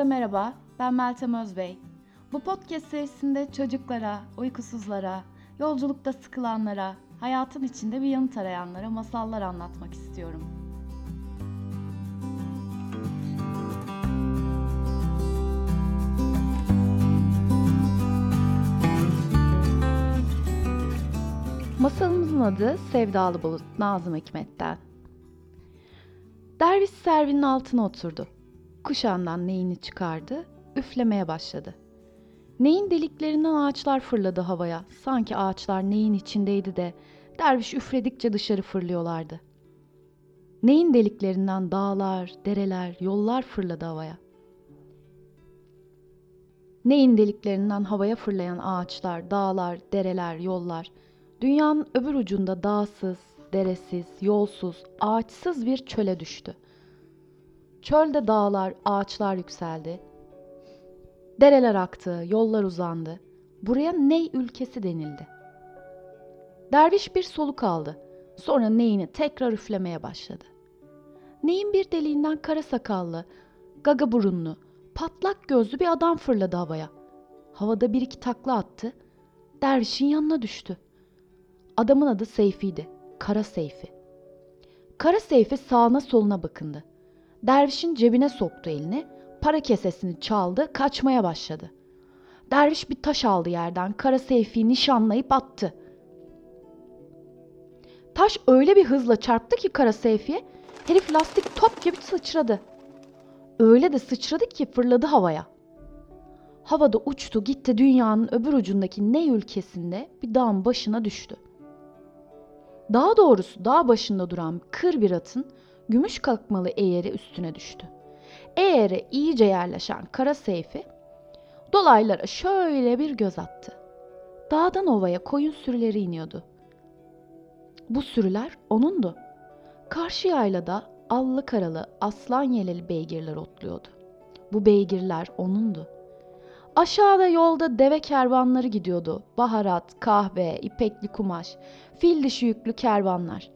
Herkese merhaba, ben Meltem Özbey. Bu podcast serisinde çocuklara, uykusuzlara, yolculukta sıkılanlara, hayatın içinde bir yanıt arayanlara masallar anlatmak istiyorum. Masalımızın adı Sevdalı Bulut Nazım Hikmet'ten. Derviş servinin altına oturdu. Kuşağından neyini çıkardı, üflemeye başladı. Neyin deliklerinden ağaçlar fırladı havaya. Sanki ağaçlar neyin içindeydi de derviş üfledikçe dışarı fırlıyorlardı. Neyin deliklerinden dağlar, dereler, yollar fırladı havaya. Neyin deliklerinden havaya fırlayan ağaçlar, dağlar, dereler, yollar, dünyanın öbür ucunda dağsız, deresiz, yolsuz, ağaçsız bir çöle düştü. Çölde dağlar, ağaçlar yükseldi. Dereler aktı, yollar uzandı. Buraya Ney ülkesi denildi. Derviş bir soluk aldı. Sonra neyini tekrar üflemeye başladı. Neyin bir deliğinden kara sakallı, gaga burunlu, patlak gözlü bir adam fırladı havaya. Havada bir iki takla attı. Dervişin yanına düştü. Adamın adı Seyfi'ydi. Kara Seyfi. Kara Seyfi sağına soluna bakındı. Dervişin cebine soktu elini, para kesesini çaldı, kaçmaya başladı. Derviş bir taş aldı yerden, Kara Seyfi'yi nişanlayıp attı. Taş öyle bir hızla çarptı ki Kara Seyfi'ye, herif lastik top gibi sıçradı. Öyle de sıçradı ki fırladı havaya. Havada uçtu gitti dünyanın öbür ucundaki ne ülkesinde bir dağın başına düştü. Daha doğrusu dağ başında duran kır bir atın gümüş kalkmalı eğeri üstüne düştü. Eğere iyice yerleşen kara seyfi dolaylara şöyle bir göz attı. Dağdan ovaya koyun sürüleri iniyordu. Bu sürüler onundu. Karşı yaylada allı karalı aslan yeleli beygirler otluyordu. Bu beygirler onundu. Aşağıda yolda deve kervanları gidiyordu. Baharat, kahve, ipekli kumaş, fil dişi yüklü kervanlar.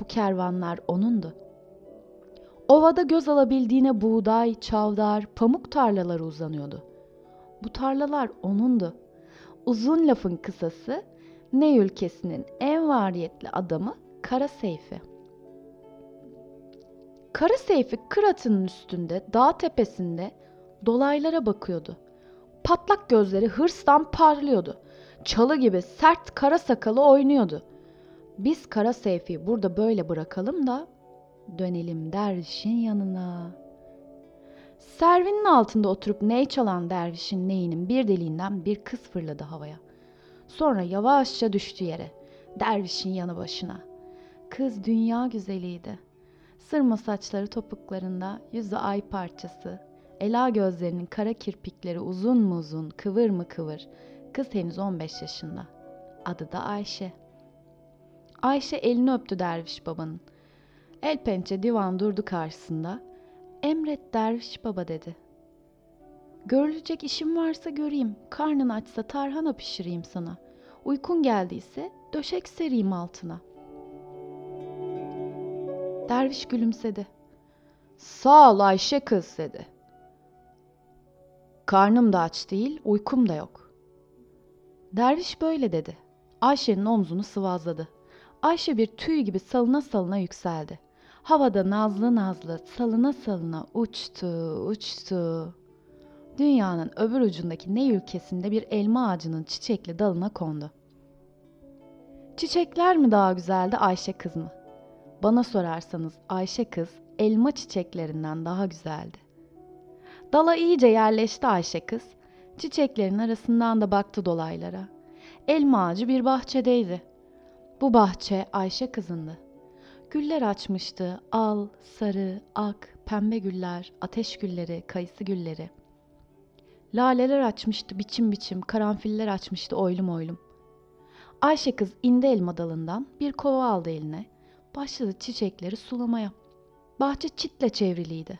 Bu kervanlar onundu. Ovada göz alabildiğine buğday, çavdar, pamuk tarlaları uzanıyordu. Bu tarlalar onundu. Uzun lafın kısası ne ülkesinin en variyetli adamı Kara Seyfi. Kara Seyfi kıratının üstünde, dağ tepesinde dolaylara bakıyordu. Patlak gözleri hırstan parlıyordu. Çalı gibi sert kara sakalı oynuyordu. Biz Kara Seyfi'yi burada böyle bırakalım da dönelim dervişin yanına. Servinin altında oturup ney çalan dervişin neyinin bir deliğinden bir kız fırladı havaya. Sonra yavaşça düştü yere. Dervişin yanı başına. Kız dünya güzeliydi. Sırma saçları topuklarında, yüzü ay parçası. Ela gözlerinin kara kirpikleri uzun mu uzun, kıvır mı kıvır. Kız henüz 15 yaşında. Adı da Ayşe. Ayşe elini öptü derviş babanın. El pençe divan durdu karşısında. Emret derviş baba dedi. Görülecek işim varsa göreyim. Karnın açsa tarhana pişireyim sana. Uykun geldiyse döşek sereyim altına. Derviş gülümsedi. Sağ ol Ayşe kız dedi. Karnım da aç değil, uykum da yok. Derviş böyle dedi. Ayşe'nin omzunu sıvazladı. Ayşe bir tüy gibi salına salına yükseldi. Havada nazlı nazlı salına salına uçtu, uçtu. Dünyanın öbür ucundaki ne ülkesinde bir elma ağacının çiçekli dalına kondu. Çiçekler mi daha güzeldi Ayşe kız mı? Bana sorarsanız Ayşe kız elma çiçeklerinden daha güzeldi. Dala iyice yerleşti Ayşe kız. Çiçeklerin arasından da baktı dolaylara. Elma ağacı bir bahçedeydi. Bu bahçe Ayşe kızındı. Güller açmıştı. Al, sarı, ak, pembe güller, ateş gülleri, kayısı gülleri. Laleler açmıştı biçim biçim, karanfiller açmıştı oylum oylum. Ayşe kız indi elma dalından bir kova aldı eline. Başladı çiçekleri sulamaya. Bahçe çitle çevriliydi.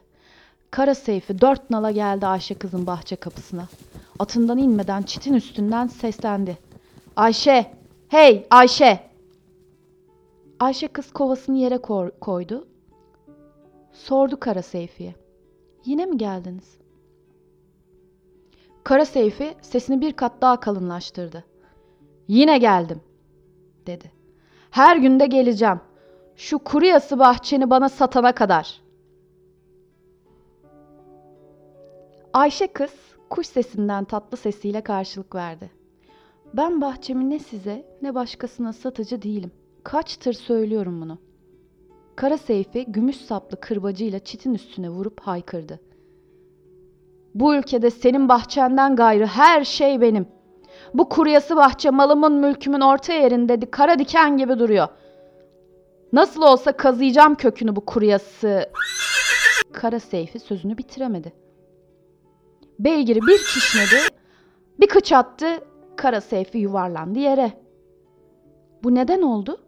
Kara Seyfi dört nala geldi Ayşe kızın bahçe kapısına. Atından inmeden çitin üstünden seslendi. Ayşe! Hey Ayşe! Ayşe kız kovasını yere koydu. Sordu Kara Seyfi'ye. Yine mi geldiniz? Kara Seyfi sesini bir kat daha kalınlaştırdı. Yine geldim, dedi. Her günde geleceğim. Şu kuru yası bahçeni bana satana kadar. Ayşe kız kuş sesinden tatlı sesiyle karşılık verdi. Ben bahçemi ne size ne başkasına satıcı değilim. Kaçtır söylüyorum bunu. Kara Seyfi gümüş saplı kırbacıyla çitin üstüne vurup haykırdı. Bu ülkede senin bahçenden gayrı her şey benim. Bu kuruyası bahçe malımın mülkümün orta yerinde kara diken gibi duruyor. Nasıl olsa kazıyacağım kökünü bu kuruyası. Kara Seyfi sözünü bitiremedi. Beygiri bir kişnedi, bir kıç attı, Kara Seyfi yuvarlandı yere. Bu neden oldu?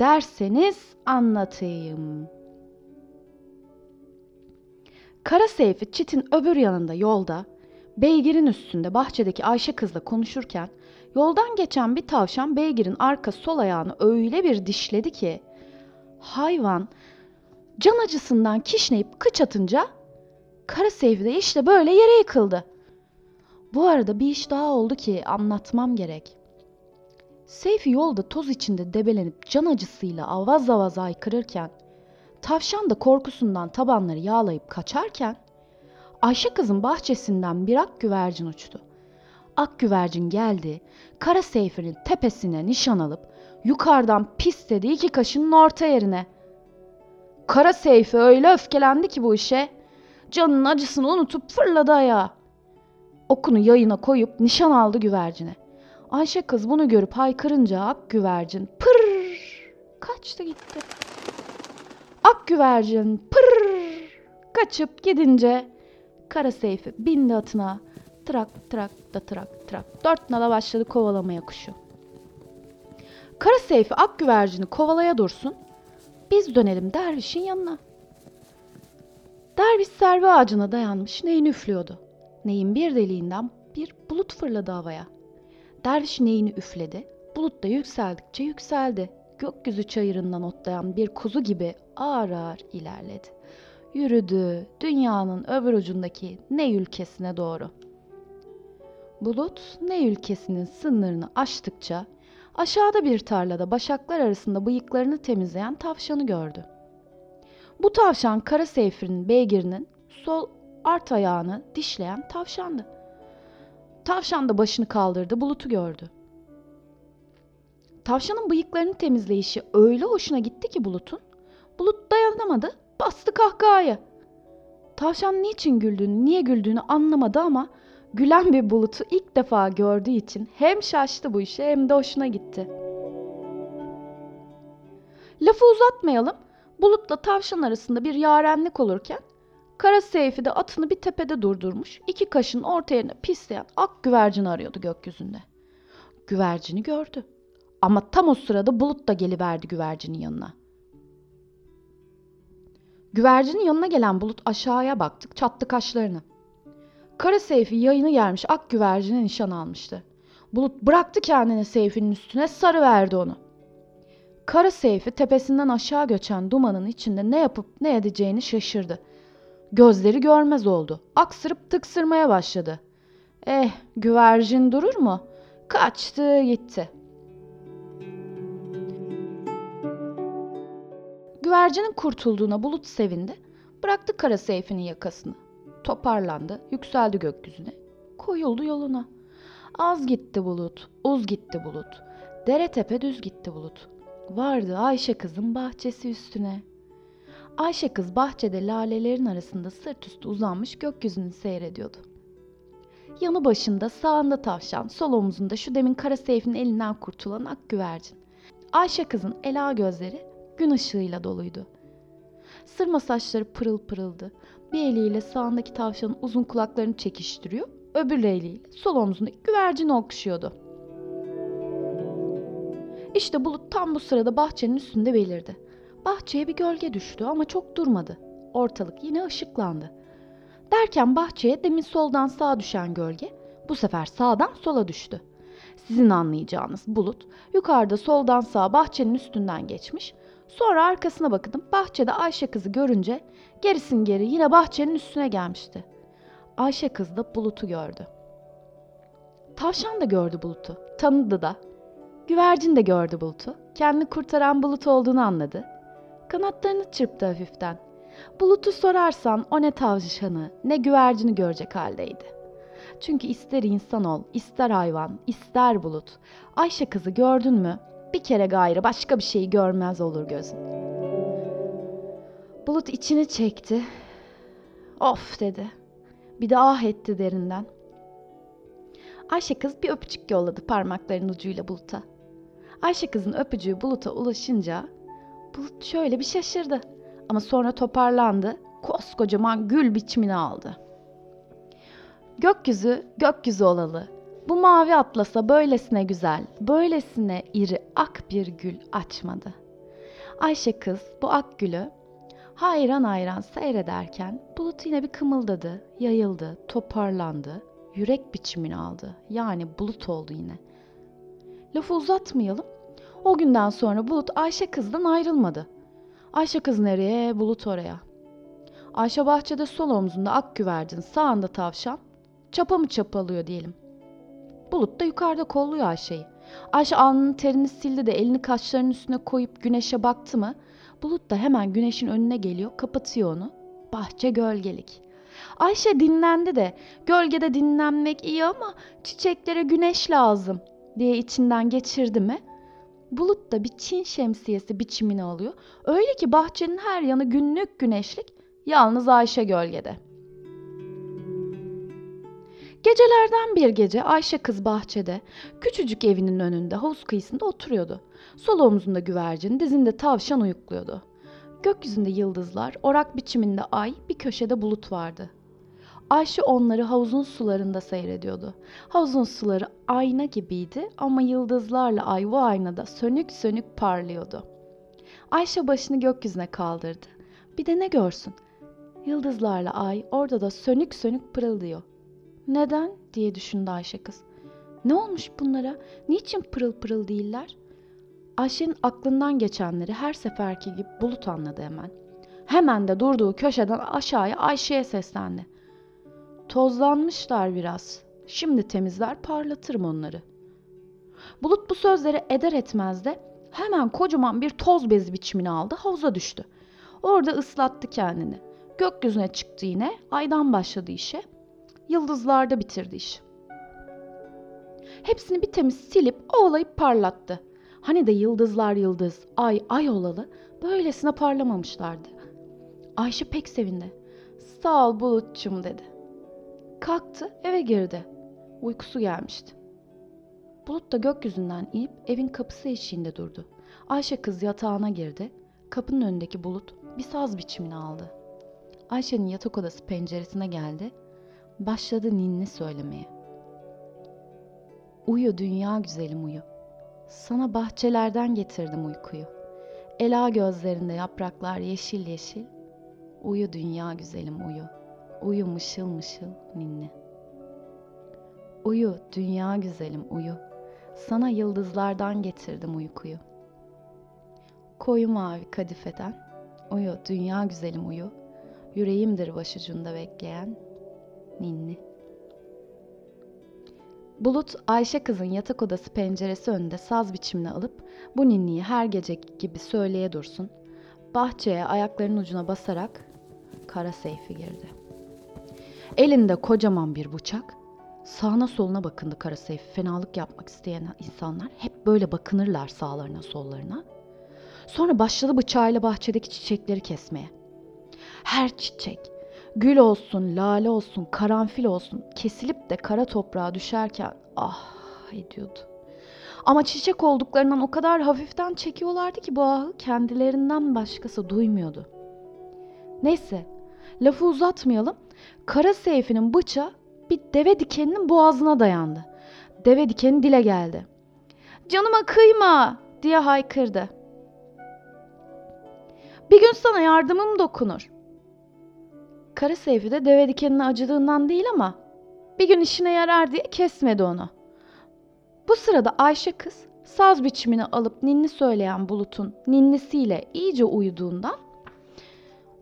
Derseniz anlatayım. Kara Seyfi çitin öbür yanında yolda, beygirin üstünde bahçedeki Ayşe kızla konuşurken yoldan geçen bir tavşan beygirin arka sol ayağını öyle bir dişledi ki hayvan can acısından kişneyip kıç atınca Kara Seyfi de işte böyle yere yıkıldı. Bu arada bir iş daha oldu ki anlatmam gerek. Seyfi yolda toz içinde debelenip can acısıyla avaz avaz aykırırken, tavşan da korkusundan tabanları yağlayıp kaçarken, Ayşe kızın bahçesinden bir ak güvercin uçtu. Ak güvercin geldi, kara Seyfi'nin tepesine nişan alıp yukarıdan pisledi iki kaşının orta yerine. Kara Seyfi öyle öfkelendi ki bu işe, canının acısını unutup fırladı ayağa. Okunu yayına koyup nişan aldı güvercine. Ayşe kız bunu görüp haykırınca ak güvercin pır kaçtı gitti. Ak güvercin pır kaçıp gidince kara Seyfi bindi atına trak trak da trak trak dört nala başladı kovalamaya kuşu. Kara Seyfi ak güvercini kovalaya dursun biz dönelim dervişin yanına. Derviş servi ağacına dayanmış neyini üflüyordu. Neyin bir deliğinden bir bulut fırladı havaya. Derviş neyini üfledi. Bulut da yükseldikçe yükseldi. Gökyüzü çayırından otlayan bir kuzu gibi ağır ağır ilerledi. Yürüdü dünyanın öbür ucundaki ne ülkesine doğru. Bulut ne ülkesinin sınırını aştıkça aşağıda bir tarlada başaklar arasında bıyıklarını temizleyen tavşanı gördü. Bu tavşan kara seyfirinin beygirinin sol art ayağını dişleyen tavşandı. Tavşan da başını kaldırdı, bulutu gördü. Tavşanın bıyıklarını temizleyişi öyle hoşuna gitti ki bulutun. Bulut dayanamadı, bastı kahkahaya. Tavşan niçin güldüğünü, niye güldüğünü anlamadı ama gülen bir bulutu ilk defa gördüğü için hem şaştı bu işe hem de hoşuna gitti. Lafı uzatmayalım. Bulutla tavşan arasında bir yarenlik olurken Kara Seyfi de atını bir tepede durdurmuş, iki kaşın orta yerine pisleyen ak güvercini arıyordu gökyüzünde. Güvercini gördü. Ama tam o sırada bulut da geliverdi güvercinin yanına. Güvercinin yanına gelen bulut aşağıya baktık, çattı kaşlarını. Kara Seyfi yayını gelmiş ak güvercine nişan almıştı. Bulut bıraktı kendini Seyfi'nin üstüne sarı verdi onu. Kara Seyfi tepesinden aşağı göçen dumanın içinde ne yapıp ne edeceğini şaşırdı. Gözleri görmez oldu. Aksırıp tıksırmaya başladı. Eh, güvercin durur mu? Kaçtı gitti. Güvercinin kurtulduğuna bulut sevindi. Bıraktı kara seyfinin yakasını. Toparlandı, yükseldi gökyüzüne. Koyuldu yoluna. Az gitti bulut, uz gitti bulut. Dere tepe düz gitti bulut. Vardı Ayşe kızın bahçesi üstüne. Ayşe kız bahçede lalelerin arasında sırt üstü uzanmış gökyüzünü seyrediyordu. Yanı başında sağında tavşan, sol omuzunda şu demin kara seyfin elinden kurtulan ak güvercin. Ayşe kızın ela gözleri gün ışığıyla doluydu. Sırma saçları pırıl pırıldı. Bir eliyle sağındaki tavşanın uzun kulaklarını çekiştiriyor, öbür eliyle sol omzundaki güvercini okşuyordu. İşte bulut tam bu sırada bahçenin üstünde belirdi. Bahçeye bir gölge düştü ama çok durmadı. Ortalık yine ışıklandı. Derken bahçeye demin soldan sağa düşen gölge bu sefer sağdan sola düştü. Sizin anlayacağınız bulut yukarıda soldan sağa bahçenin üstünden geçmiş. Sonra arkasına bakıp bahçede Ayşe kızı görünce gerisin geri yine bahçenin üstüne gelmişti. Ayşe kız da bulutu gördü. Tavşan da gördü bulutu. Tanıdı da. Güvercin de gördü bulutu. Kendini kurtaran bulut olduğunu anladı. Kanatlarını çırptı hafiften. Bulutu sorarsan o ne tavşanı ne güvercini görecek haldeydi. Çünkü ister insan ol, ister hayvan, ister bulut. Ayşe kızı gördün mü bir kere gayrı başka bir şeyi görmez olur gözün. Bulut içini çekti. Of dedi. Bir de ah etti derinden. Ayşe kız bir öpücük yolladı parmaklarının ucuyla Bulut'a. Ayşe kızın öpücüğü Bulut'a ulaşınca Bulut şöyle bir şaşırdı. Ama sonra toparlandı. Koskocaman gül biçimini aldı. Gökyüzü gökyüzü olalı. Bu mavi atlasa böylesine güzel, böylesine iri ak bir gül açmadı. Ayşe kız bu ak gülü hayran hayran seyrederken bulut yine bir kımıldadı, yayıldı, toparlandı, yürek biçimini aldı. Yani bulut oldu yine. Lafı uzatmayalım. O günden sonra Bulut Ayşe kızdan ayrılmadı. Ayşe kız nereye, Bulut oraya. Ayşe bahçede sol omzunda ak güvercin, sağında tavşan. Çapa mı çapalıyor diyelim. Bulut da yukarıda kolluyor Ayşe'yi. Ayşe alnının terini sildi de elini kaşlarının üstüne koyup güneşe baktı mı? Bulut da hemen güneşin önüne geliyor, kapatıyor onu. Bahçe gölgelik. Ayşe dinlendi de gölgede dinlenmek iyi ama çiçeklere güneş lazım diye içinden geçirdi mi? Bulut da bir Çin şemsiyesi biçimini alıyor. Öyle ki bahçenin her yanı günlük güneşlik, yalnız Ayşe gölgede. Gecelerden bir gece Ayşe kız bahçede, küçücük evinin önünde havuz kıyısında oturuyordu. Sol omzunda güvercin, dizinde tavşan uyukluyordu. Gökyüzünde yıldızlar, orak biçiminde ay, bir köşede bulut vardı. Ayşe onları havuzun sularında seyrediyordu. Havuzun suları ayna gibiydi ama yıldızlarla ay bu aynada sönük sönük parlıyordu. Ayşe başını gökyüzüne kaldırdı. Bir de ne görsün? Yıldızlarla ay orada da sönük sönük pırıldıyor. Neden diye düşündü Ayşe kız. Ne olmuş bunlara? Niçin pırıl pırıl değiller? Ayşe'nin aklından geçenleri her seferki gibi bulut anladı hemen. Hemen de durduğu köşeden aşağıya Ayşe'ye seslendi. Tozlanmışlar biraz. Şimdi temizler parlatırım onları. Bulut bu sözleri eder etmez de hemen kocaman bir toz bezi biçimini aldı havuza düştü. Orada ıslattı kendini. Gökyüzüne çıktı yine aydan başladı işe. Yıldızlarda bitirdi iş. Hepsini bir temiz silip ovalayıp parlattı. Hani de yıldızlar yıldız, ay ay olalı böylesine parlamamışlardı. Ayşe pek sevindi. Sağ ol Bulutçum dedi. Kalktı eve girdi. Uykusu gelmişti. Bulut da gökyüzünden inip evin kapısı eşiğinde durdu. Ayşe kız yatağına girdi. Kapının önündeki bulut bir saz biçimini aldı. Ayşe'nin yatak odası penceresine geldi. Başladı ninni söylemeye. Uyu dünya güzelim uyu. Sana bahçelerden getirdim uykuyu. Ela gözlerinde yapraklar yeşil yeşil. Uyu dünya güzelim uyu. Uyu mışıl mışıl ninni. Uyu dünya güzelim uyu. Sana yıldızlardan getirdim uykuyu. Koyu mavi kadifeden. Uyu dünya güzelim uyu. Yüreğimdir başucunda bekleyen ninni. Bulut Ayşe kızın yatak odası penceresi önünde saz biçimini alıp bu ninniyi her gece gibi söyleye dursun. Bahçeye ayaklarının ucuna basarak kara seyfi girdi. Elinde kocaman bir bıçak. Sağına soluna bakındı kara seyfi. Fenalık yapmak isteyen insanlar hep böyle bakınırlar sağlarına sollarına. Sonra başladı bıçağıyla bahçedeki çiçekleri kesmeye. Her çiçek, gül olsun, lale olsun, karanfil olsun kesilip de kara toprağa düşerken ah ediyordu. Ama çiçek olduklarından o kadar hafiften çekiyorlardı ki bu ahı kendilerinden başkası duymuyordu. Neyse, lafı uzatmayalım. Kara Seyfi'nin bıçağı bir deve dikeninin boğazına dayandı. Deve dikeni dile geldi. Canıma kıyma diye haykırdı. Bir gün sana yardımım dokunur. Kara Seyfi de deve dikeninin acıdığından değil ama bir gün işine yarar diye kesmedi onu. Bu sırada Ayşe kız saz biçimini alıp ninni söyleyen Bulut'un ninnisiyle iyice uyuduğundan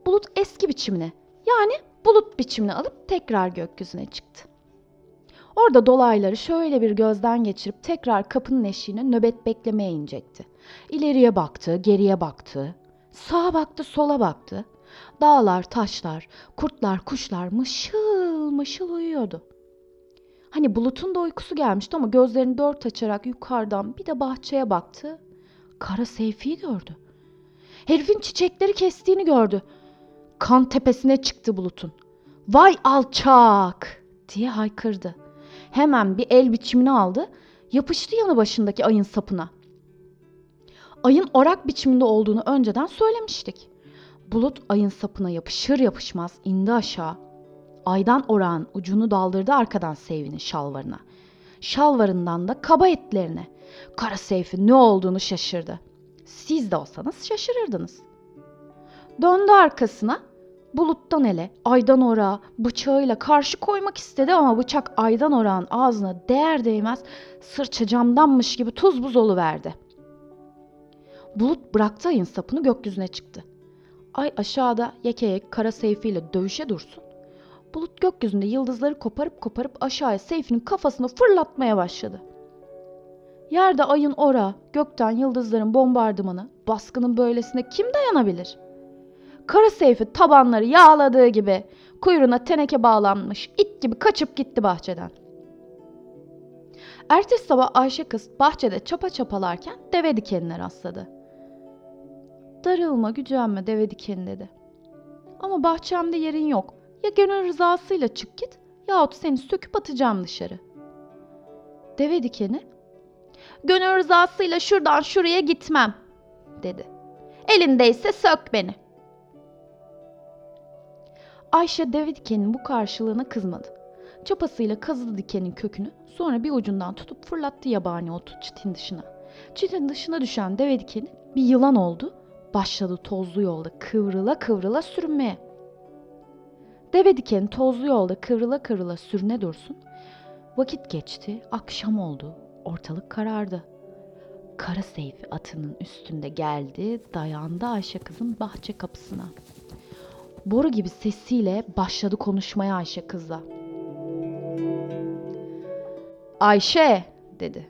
Bulut eski biçimine yani bulut biçimini alıp tekrar gökyüzüne çıktı. Orada dolayları şöyle bir gözden geçirip tekrar kapının eşiğine nöbet beklemeye inecekti. İleriye baktı, geriye baktı. Sağa baktı, sola baktı. Dağlar, taşlar, kurtlar, kuşlar mışıl mışıl uyuyordu. Hani bulutun da uykusu gelmişti ama gözlerini dört açarak yukarıdan bir de bahçeye baktı. Kara Seyfi'yi gördü. Herifin çiçekleri kestiğini gördü. Kan tepesine çıktı bulutun. Vay alçak diye haykırdı. Hemen bir el biçimini aldı. Yapıştı yanı başındaki ayın sapına. Ayın orak biçiminde olduğunu önceden söylemiştik. Bulut ayın sapına yapışır yapışmaz indi aşağı. Aydan orağın ucunu daldırdı arkadan Seyfi'nin şalvarına. Şalvarından da kaba etlerine. Kara Seyfi ne olduğunu şaşırdı. Siz de olsanız şaşırırdınız. Döndü arkasına. Buluttan ele, aydan orağa bıçağıyla karşı koymak istedi ama bıçak aydan orağın ağzına değer değmez sırça camdanmış gibi tuz buz oluverdi. Bulut bıraktı ayın sapını gökyüzüne çıktı. Ay aşağıda yekeyek kara seyfiyle dövüşe dursun. Bulut gökyüzünde yıldızları koparıp koparıp aşağıya Seyfi'nin kafasını fırlatmaya başladı. Yerde ayın ora, gökten yıldızların bombardımanı, baskının böylesine kim dayanabilir? Kara Seyfi tabanları yağladığı gibi kuyruğuna teneke bağlanmış it gibi kaçıp gitti bahçeden. Ertesi sabah Ayşe kız bahçede çapa çapalarken deve dikenine rastladı. Darılma gücenme deve dikeni dedi. Ama bahçemde yerin yok. Ya gönül rızasıyla çık git yahut seni söküp atacağım dışarı. Deve dikeni gönül rızasıyla şuradan şuraya gitmem dedi. Elindeyse sök beni. Ayşe deve dikeninin bu karşılığına kızmadı. Çapasıyla kazıdı dikenin kökünü sonra bir ucundan tutup fırlattı yabani otu çitin dışına. Çitin dışına düşen deve dikeni bir yılan oldu. Başladı tozlu yolda kıvrıla kıvrıla sürünmeye. Deve dikeni tozlu yolda kıvrıla kıvrıla sürüne dursun. Vakit geçti, akşam oldu, ortalık karardı. Kara Seyfi atının üstünde geldi, dayandı Ayşe kızın bahçe kapısına. Boru gibi sesiyle başladı konuşmaya Ayşe kızla. Ayşe dedi.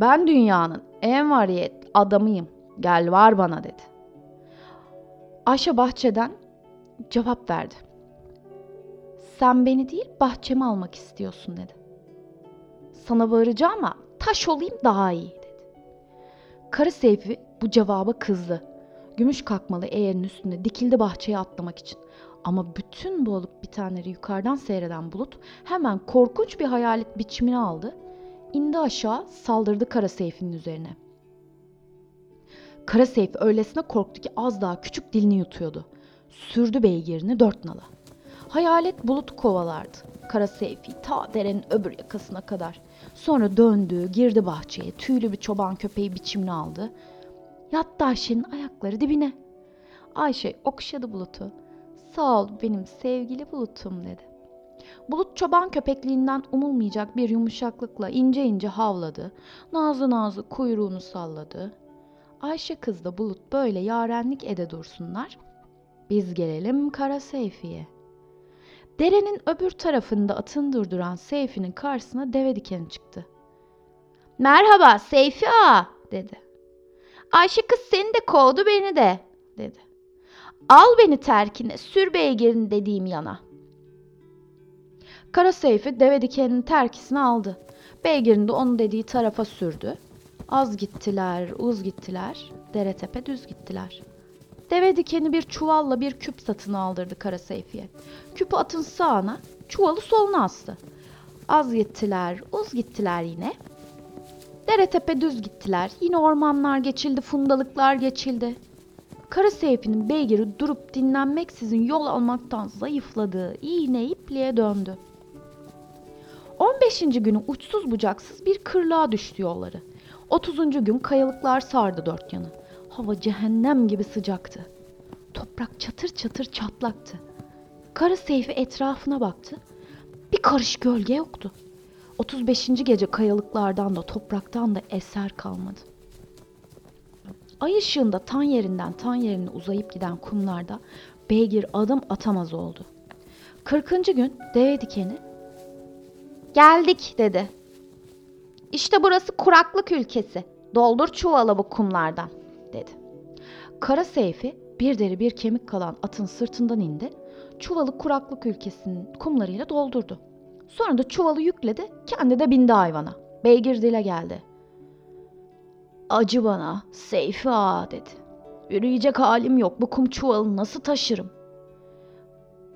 Ben dünyanın en variyet adamıyım. Gel var bana dedi. Ayşe bahçeden cevap verdi. Sen beni değil bahçemi almak istiyorsun dedi. Sana varacağım ama taş olayım daha iyi dedi. Karı Seyfi bu cevaba kızdı. Gümüş kakmalı eğerin üstünde dikildi bahçeye atlamak için. Ama bütün bu olup bitenleri yukarıdan seyreden bulut hemen korkunç bir hayalet biçimini aldı. İndi aşağı saldırdı Kara Seyfi'nin üzerine. Kara Seyfi öylesine korktu ki az daha küçük dilini yutuyordu. Sürdü beygirini dört nala. Hayalet bulut kovalardı. Kara Seyfi ta derenin öbür yakasına kadar. Sonra döndü, girdi bahçeye, tüylü bir çoban köpeği biçimini aldı. Yattı Ayşe'nin ayakları dibine. Ayşe okşadı bulutu. Sağ ol benim sevgili bulutum dedi. Bulut çoban köpekliğinden umulmayacak bir yumuşaklıkla ince ince havladı. Nazlı nazlı kuyruğunu salladı. Ayşe kız da Bulut böyle yarenlik ede dursunlar. Biz gelelim Kara Seyfi'ye. Derenin öbür tarafında atın durduran Seyfi'nin karşısına deve dikeni çıktı. Merhaba Seyfi ağa dedi. Ayşe kız seni de kovdu beni de dedi. Al beni terkine sür beygirini dediğim yana. Kara Seyfi deve dikeninin terkisini aldı. Beygirini de onun dediği tarafa sürdü. Az gittiler, uz gittiler, dere tepe düz gittiler. Deve dikeni bir çuvalla bir küp satın aldırdı Kara Seyfi'ye. Küpü atın sağına, çuvalı soluna astı. Az gittiler, uz gittiler yine. Dere tepe düz gittiler. Yine ormanlar geçildi, fundalıklar geçildi. Kara Seyfi'nin beygiri durup dinlenmeksizin yol almaktan zayıfladı. İğne ipliğe döndü. 15. günü uçsuz bucaksız bir kırlığa düştü yolları. 30. gün kayalıklar sardı dört yanı. Hava cehennem gibi sıcaktı. Toprak çatır çatır çatlaktı. Kara Seyfi etrafına baktı. Bir karış gölge yoktu. 35. gece kayalıklardan da topraktan da eser kalmadı. Ay ışığında tan yerinden tan yerine uzayıp giden kumlarda beygir adım atamaz oldu. 40. gün deve dikeni Geldik dedi. İşte burası kuraklık ülkesi. Doldur çuvalı bu kumlardan dedi. Kara Seyfi bir deri bir kemik kalan atın sırtından indi. Çuvalı kuraklık ülkesinin kumlarıyla doldurdu. Sonra da çuvalı yükledi, kendi de bindi hayvana. Beygir dile geldi. Acı bana, Seyfi ağa dedi. Yürüyecek halim yok, bu kum çuvalını nasıl taşırım?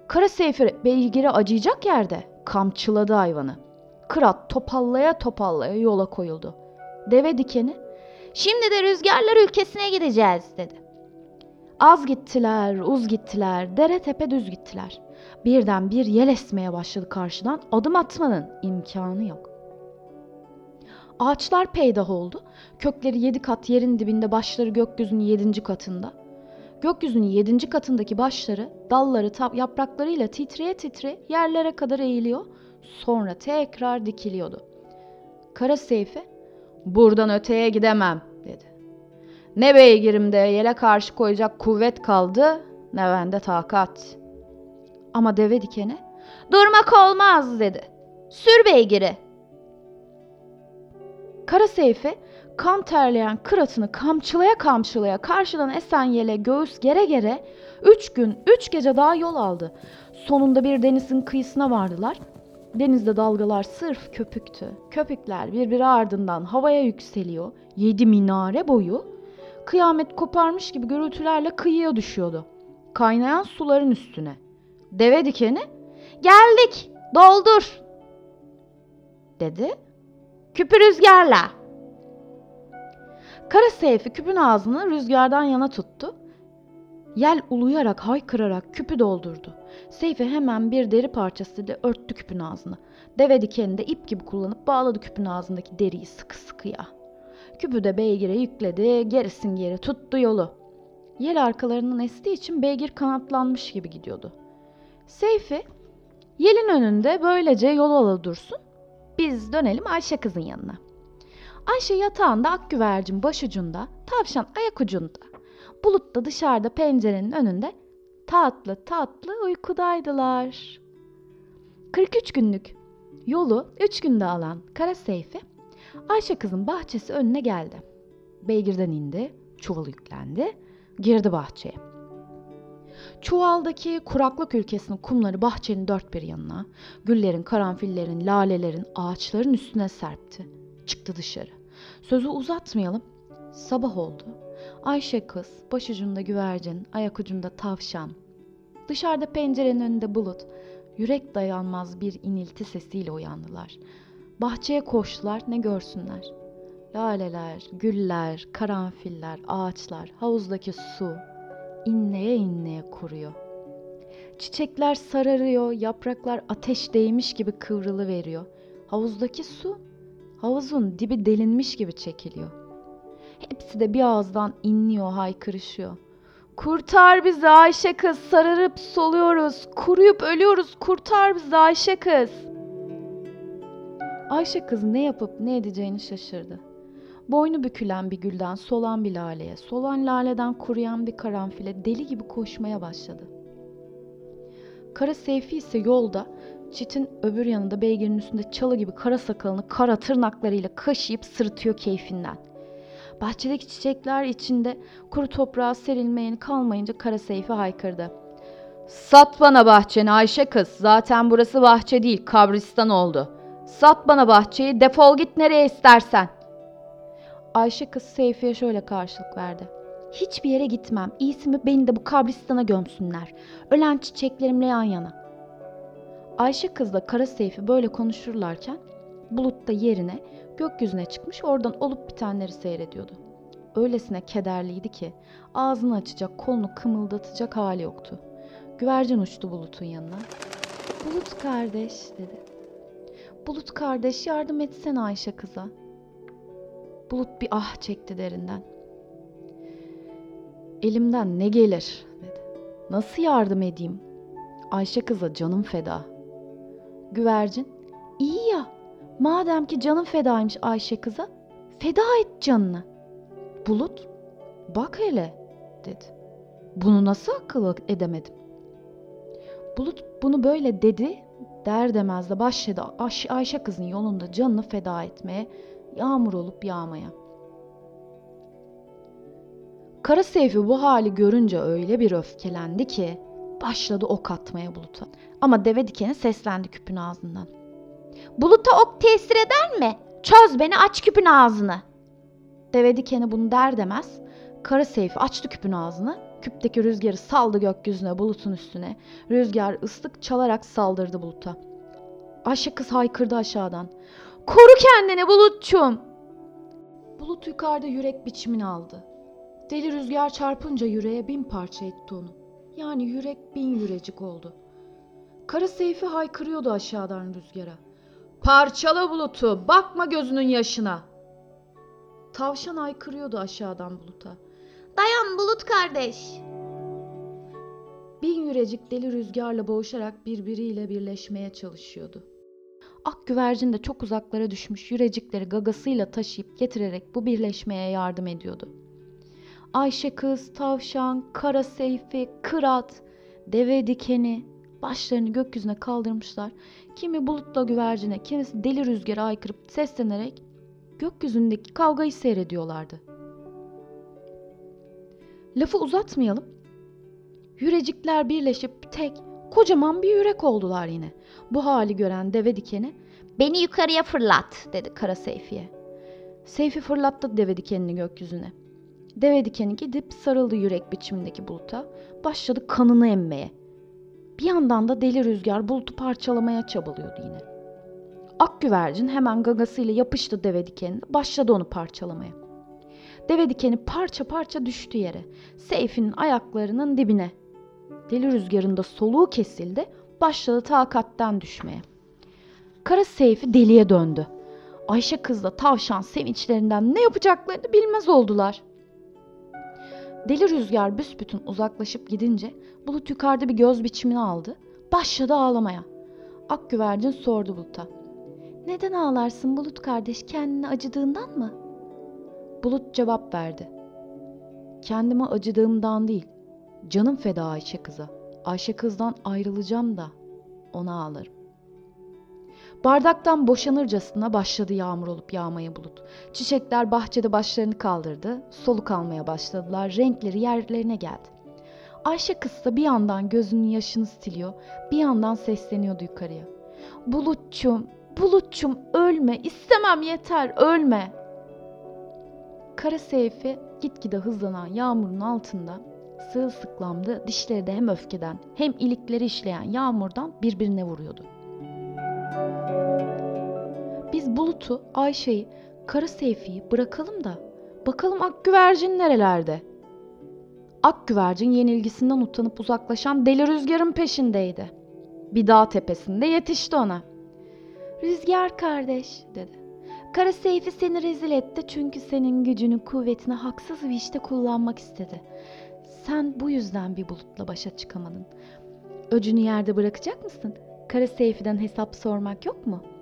Kara Seyfi beygire acıyacak yerde kamçıladı hayvanı. Kırat topallaya topallaya yola koyuldu. Deve dikeni, şimdi de rüzgarlar ülkesine gideceğiz dedi. Az gittiler, uz gittiler, dere tepe düz gittiler. Birden bir yel esmeye başladı karşıdan, adım atmanın imkanı yok. Ağaçlar peydah oldu. Kökleri yedi kat yerin dibinde, başları gökyüzünün yedinci katında. Gökyüzünün yedinci katındaki başları, dalları, yapraklarıyla titreye titre yerlere kadar eğiliyor. Sonra tekrar dikiliyordu. Kara Seyfi, buradan öteye gidemem dedi. Ne beygirimde yele karşı koyacak kuvvet kaldı, ne bende takat. Ama deve dikeni, durmak olmaz dedi. Sür beygiri. Kara Seyfi kan terleyen kıratını kamçılaya kamçılaya karşıdan esen yele göğüs gere gere üç gün üç gece daha yol aldı. Sonunda bir denizin kıyısına vardılar. Denizde dalgalar sırf köpüktü. Köpükler birbiri ardından havaya yükseliyor. Yedi minare boyu. Kıyamet koparmış gibi gürültülerle kıyıya düşüyordu. Kaynayan suların üstüne. Deve dikeni geldik doldur dedi. Küpü rüzgarla. Kara Seyfi küpün ağzını rüzgardan yana tuttu. Yel uluyarak haykırarak küpü doldurdu. Seyfi hemen bir deri parçası ile örttü küpün ağzını. Deve dikenini de ip gibi kullanıp bağladı küpün ağzındaki deriyi sıkı sıkıya. Küpü de beygire yükledi, gerisin geri tuttu yolu. Yel arkalarından estiği için beygir kanatlanmış gibi gidiyordu. Seyfi, yelin önünde böylece yol alı dursun. Biz dönelim Ayşe kızın yanına. Ayşe yatağında ak güvercin başucunda, tavşan ayak ucunda. Bulut da dışarıda pencerenin önünde tatlı tatlı uykudaydılar. 43 günlük yolu 3 günde alan Kara Seyfi Ayşe kızın bahçesi önüne geldi. Beygirden indi, çuval yüklendi, girdi bahçeye. Çuvaldaki kuraklık ülkesinin kumları bahçenin dört bir yanına, güllerin, karanfillerin, lalelerin, ağaçların üstüne serpti. Çıktı dışarı. Sözü uzatmayalım. Sabah oldu. Ayşe kız, başucunda güvercin, ayak ucunda tavşan. Dışarıda pencerenin önünde bulut. Yürek dayanmaz bir inilti sesiyle uyandılar. Bahçeye koştular, ne görsünler. Laleler, güller, karanfiller, ağaçlar, havuzdaki su, inleye inleye kuruyor. Çiçekler sararıyor, yapraklar ateş değmiş gibi kıvrılı veriyor. Havuzdaki su havuzun dibi delinmiş gibi çekiliyor. Hepsi de bir ağızdan inliyor, haykırışıyor. Kurtar bizi Ayşe kız, sararıp soluyoruz, kuruyup ölüyoruz, kurtar bizi Ayşe kız. Ayşe kız ne yapıp ne edeceğini şaşırdı. Boynu bükülen bir gülden solan bir laleye, solan laleden kuruyan bir karanfile deli gibi koşmaya başladı. Kara Seyfi ise yolda çitin öbür yanında beygirin üstünde çalı gibi kara sakalını kara tırnaklarıyla kaşıyıp sırıtıyor keyfinden. Bahçedeki çiçekler içinde kuru toprağa serilmeyeni kalmayınca Kara Seyfi haykırdı. Sat bana bahçeni Ayşe kız. Zaten burası bahçe değil kabristan oldu. Sat bana bahçeyi defol git nereye istersen. Ayşe kız Seyfi'ye şöyle karşılık verdi. Hiçbir yere gitmem. İyisi mi beni de bu kabristana gömsünler. Ölen çiçeklerimle yan yana. Ayşe kızla Kara Seyfi böyle konuşurlarken Bulut da yerine gökyüzüne çıkmış oradan olup bitenleri seyrediyordu. Öylesine kederliydi ki ağzını açacak, kolunu kımıldatacak hali yoktu. Güvercin uçtu Bulut'un yanına. Bulut kardeş dedi. Bulut kardeş yardım etsene Ayşe kıza. Bulut bir ah çekti derinden. Elimden ne gelir dedi. Nasıl yardım edeyim? Ayşe kıza canım feda. Güvercin iyi ya madem ki canım fedaymış Ayşe kıza feda et canını. Bulut bak hele dedi. Bunu nasıl akıl edemedim? Bulut bunu böyle dedi Der demez de başladı Ay- Ayşe kızın yolunda canını feda etmeye, yağmur olup yağmaya. Kara Seyfi bu hali görünce öyle bir öfkelendi ki başladı ok atmaya Bulut'a. Ama deve dikeni seslendi küpün ağzından. Buluta ok tesir eder mi? Çöz beni aç küpün ağzını. Deve dikeni bunu der demez Kara Seyfi açtı küpün ağzını. Küpteki rüzgarı saldı gökyüzüne bulutun üstüne. Rüzgar ıslık çalarak saldırdı buluta. Ayşe kız haykırdı aşağıdan. Koru kendini bulutçum. Bulut yukarıda yürek biçimini aldı. Deli rüzgar çarpınca yüreğe bin parça etti onu. Yani yürek bin yürecik oldu. Kara Seyfi haykırıyordu aşağıdan rüzgara. Parçala bulutu, bakma gözünün yaşına. Tavşan haykırıyordu aşağıdan buluta. Dayan Bulut kardeş. Bin yürecik deli rüzgarla boğuşarak birbiriyle birleşmeye çalışıyordu. Ak güvercin de çok uzaklara düşmüş yürecikleri gagasıyla taşıyıp getirerek bu birleşmeye yardım ediyordu. Ayşe kız, tavşan, kara seyfi, kırat, deve dikeni başlarını gökyüzüne kaldırmışlar. Kimi bulutla güvercine, kimisi deli rüzgara aykırıp seslenerek gökyüzündeki kavgayı seyrediyorlardı. Lafı uzatmayalım. Yürecikler birleşip tek, kocaman bir yürek oldular yine. Bu hali gören deve dikeni Beni yukarıya fırlat. dedi kara Seyfi'ye. Seyfi fırlattı deve dikenini gökyüzüne. Deve dikeni gidip sarıldı yürek biçimindeki buluta. Başladı kanını emmeye. Bir yandan da deli rüzgar bulutu parçalamaya çabalıyordu yine. Ak güvercin hemen gagasıyla yapıştı deve dikenine. Başladı onu parçalamaya. Deve dikeni parça parça düştü yere. Seyfi'nin ayaklarının dibine. Deli rüzgarın da soluğu kesildi. Başladı takatten düşmeye. Kara Seyfi deliye döndü. Ayşe kızla tavşan sevinçlerinden ne yapacaklarını bilmez oldular. Deli rüzgar büsbütün uzaklaşıp gidince bulut yukarıda bir göz biçimini aldı. Başladı ağlamaya. Ak güvercin sordu buluta. Neden ağlarsın bulut kardeş kendine acıdığından mı? Bulut cevap verdi. Kendime acıdığımdan değil. Canım feda Ayşe kıza. Ayşe kızdan ayrılacağım da ona ağlarım. Bardaktan boşanırcasına başladı yağmur olup yağmaya bulut. Çiçekler bahçede başlarını kaldırdı, soluk almaya başladılar, renkleri yerlerine geldi. Ayşe kız da bir yandan gözünün yaşını siliyor, bir yandan sesleniyordu yukarıya. Bulutçum, bulutçum ölme, istemem yeter, ölme. Kara Seyfi gitgide hızlanan yağmurun altında sığılsıklamdı, dişleri de hem öfkeden hem ilikleri işleyen yağmurdan birbirine vuruyordu. Biz Bulut'u, Ayşe'yi, Kara Seyfi'yi bırakalım da bakalım Ak Güvercin nerelerde? Ak Güvercin yenilgisinden utanıp uzaklaşan deli rüzgarın peşindeydi. Bir dağ tepesinde yetişti ona. Rüzgar kardeş dedi. Kara Seyfi seni rezil etti çünkü senin gücünü, kuvvetini haksız bir işte kullanmak istedi. Sen bu yüzden bir bulutla başa çıkamadın. Öcünü yerde bırakacak mısın? Kara Seyfi'den hesap sormak yok mu?''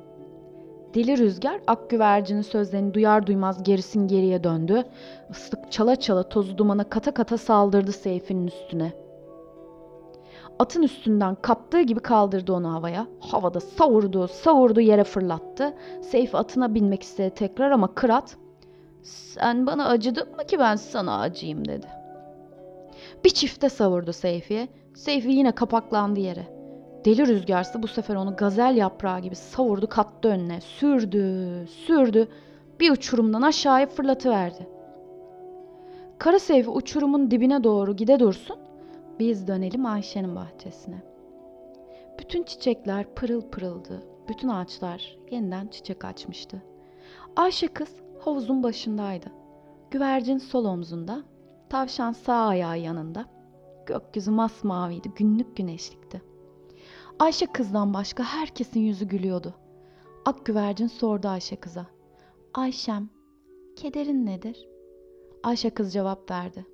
Deli rüzgar ak güvercinin sözlerini duyar duymaz gerisin geriye döndü. Islık çala çala tozu dumana kata kata saldırdı Seyfi'nin üstüne. Atın üstünden kaptığı gibi kaldırdı onu havaya. Havada savurdu, savurdu yere fırlattı. Seyfi atına binmek istedi tekrar ama Kırat sen bana acıdın mı ki ben sana acıyım dedi. Bir çifte savurdu Seyfi'ye. Seyfi yine kapaklandı yere. Deli rüzgarsı bu sefer onu gazel yaprağı gibi savurdu kattı önüne. Sürdü, sürdü. Bir uçurumdan aşağıya fırlatıverdi. Kara Seyfi uçurumun dibine doğru gide dursun. Biz dönelim Ayşe'nin bahçesine. Bütün çiçekler pırıl pırıldı. Bütün ağaçlar yeniden çiçek açmıştı. Ayşe kız havuzun başındaydı. Güvercin sol omzunda, tavşan sağ ayağı yanında. Gökyüzü masmaviydi, günlük güneşlikti. Ayşe kızdan başka herkesin yüzü gülüyordu. Ak güvercin sordu Ayşe kıza. Ayşem, kederin nedir? Ayşe kız cevap verdi.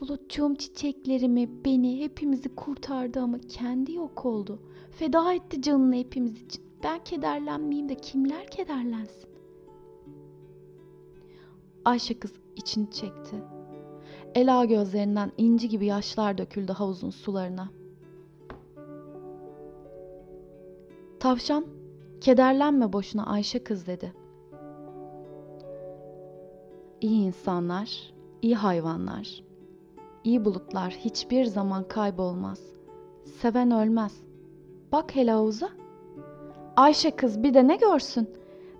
Bulutçuğum çiçeklerimi, beni, hepimizi kurtardı ama kendi yok oldu. Feda etti canını hepimiz için. Ben kederlenmeyeyim de kimler kederlensin? Ayşe kız içini çekti. Ela gözlerinden inci gibi yaşlar döküldü havuzun sularına. Tavşan, kederlenme boşuna Ayşe kız dedi. İyi insanlar, iyi hayvanlar, iyi bulutlar hiçbir zaman kaybolmaz. Seven ölmez. Bak hele havuza. Ayşe kız bir de ne görsün?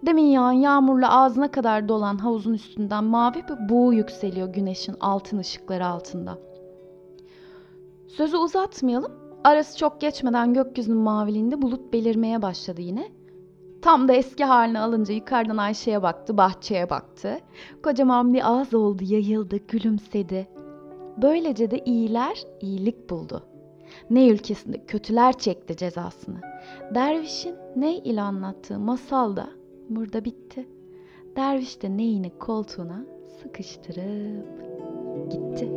Demin yağan yağmurla ağzına kadar dolan havuzun üstünden mavi bir buğu yükseliyor güneşin altın ışıkları altında. Sözü uzatmayalım. Arası çok geçmeden gökyüzünün maviliğinde bulut belirmeye başladı yine. Tam da eski haline alınca yukarıdan Ayşe'ye baktı, bahçeye baktı. Kocaman bir ağız oldu, yayıldı, gülümsedi. Böylece de iyiler iyilik buldu. Ne ülkesinde kötüler çekti cezasını. Dervişin ne ile anlattığı masal da burada bitti. Derviş de neyini koltuğuna sıkıştırıp gitti.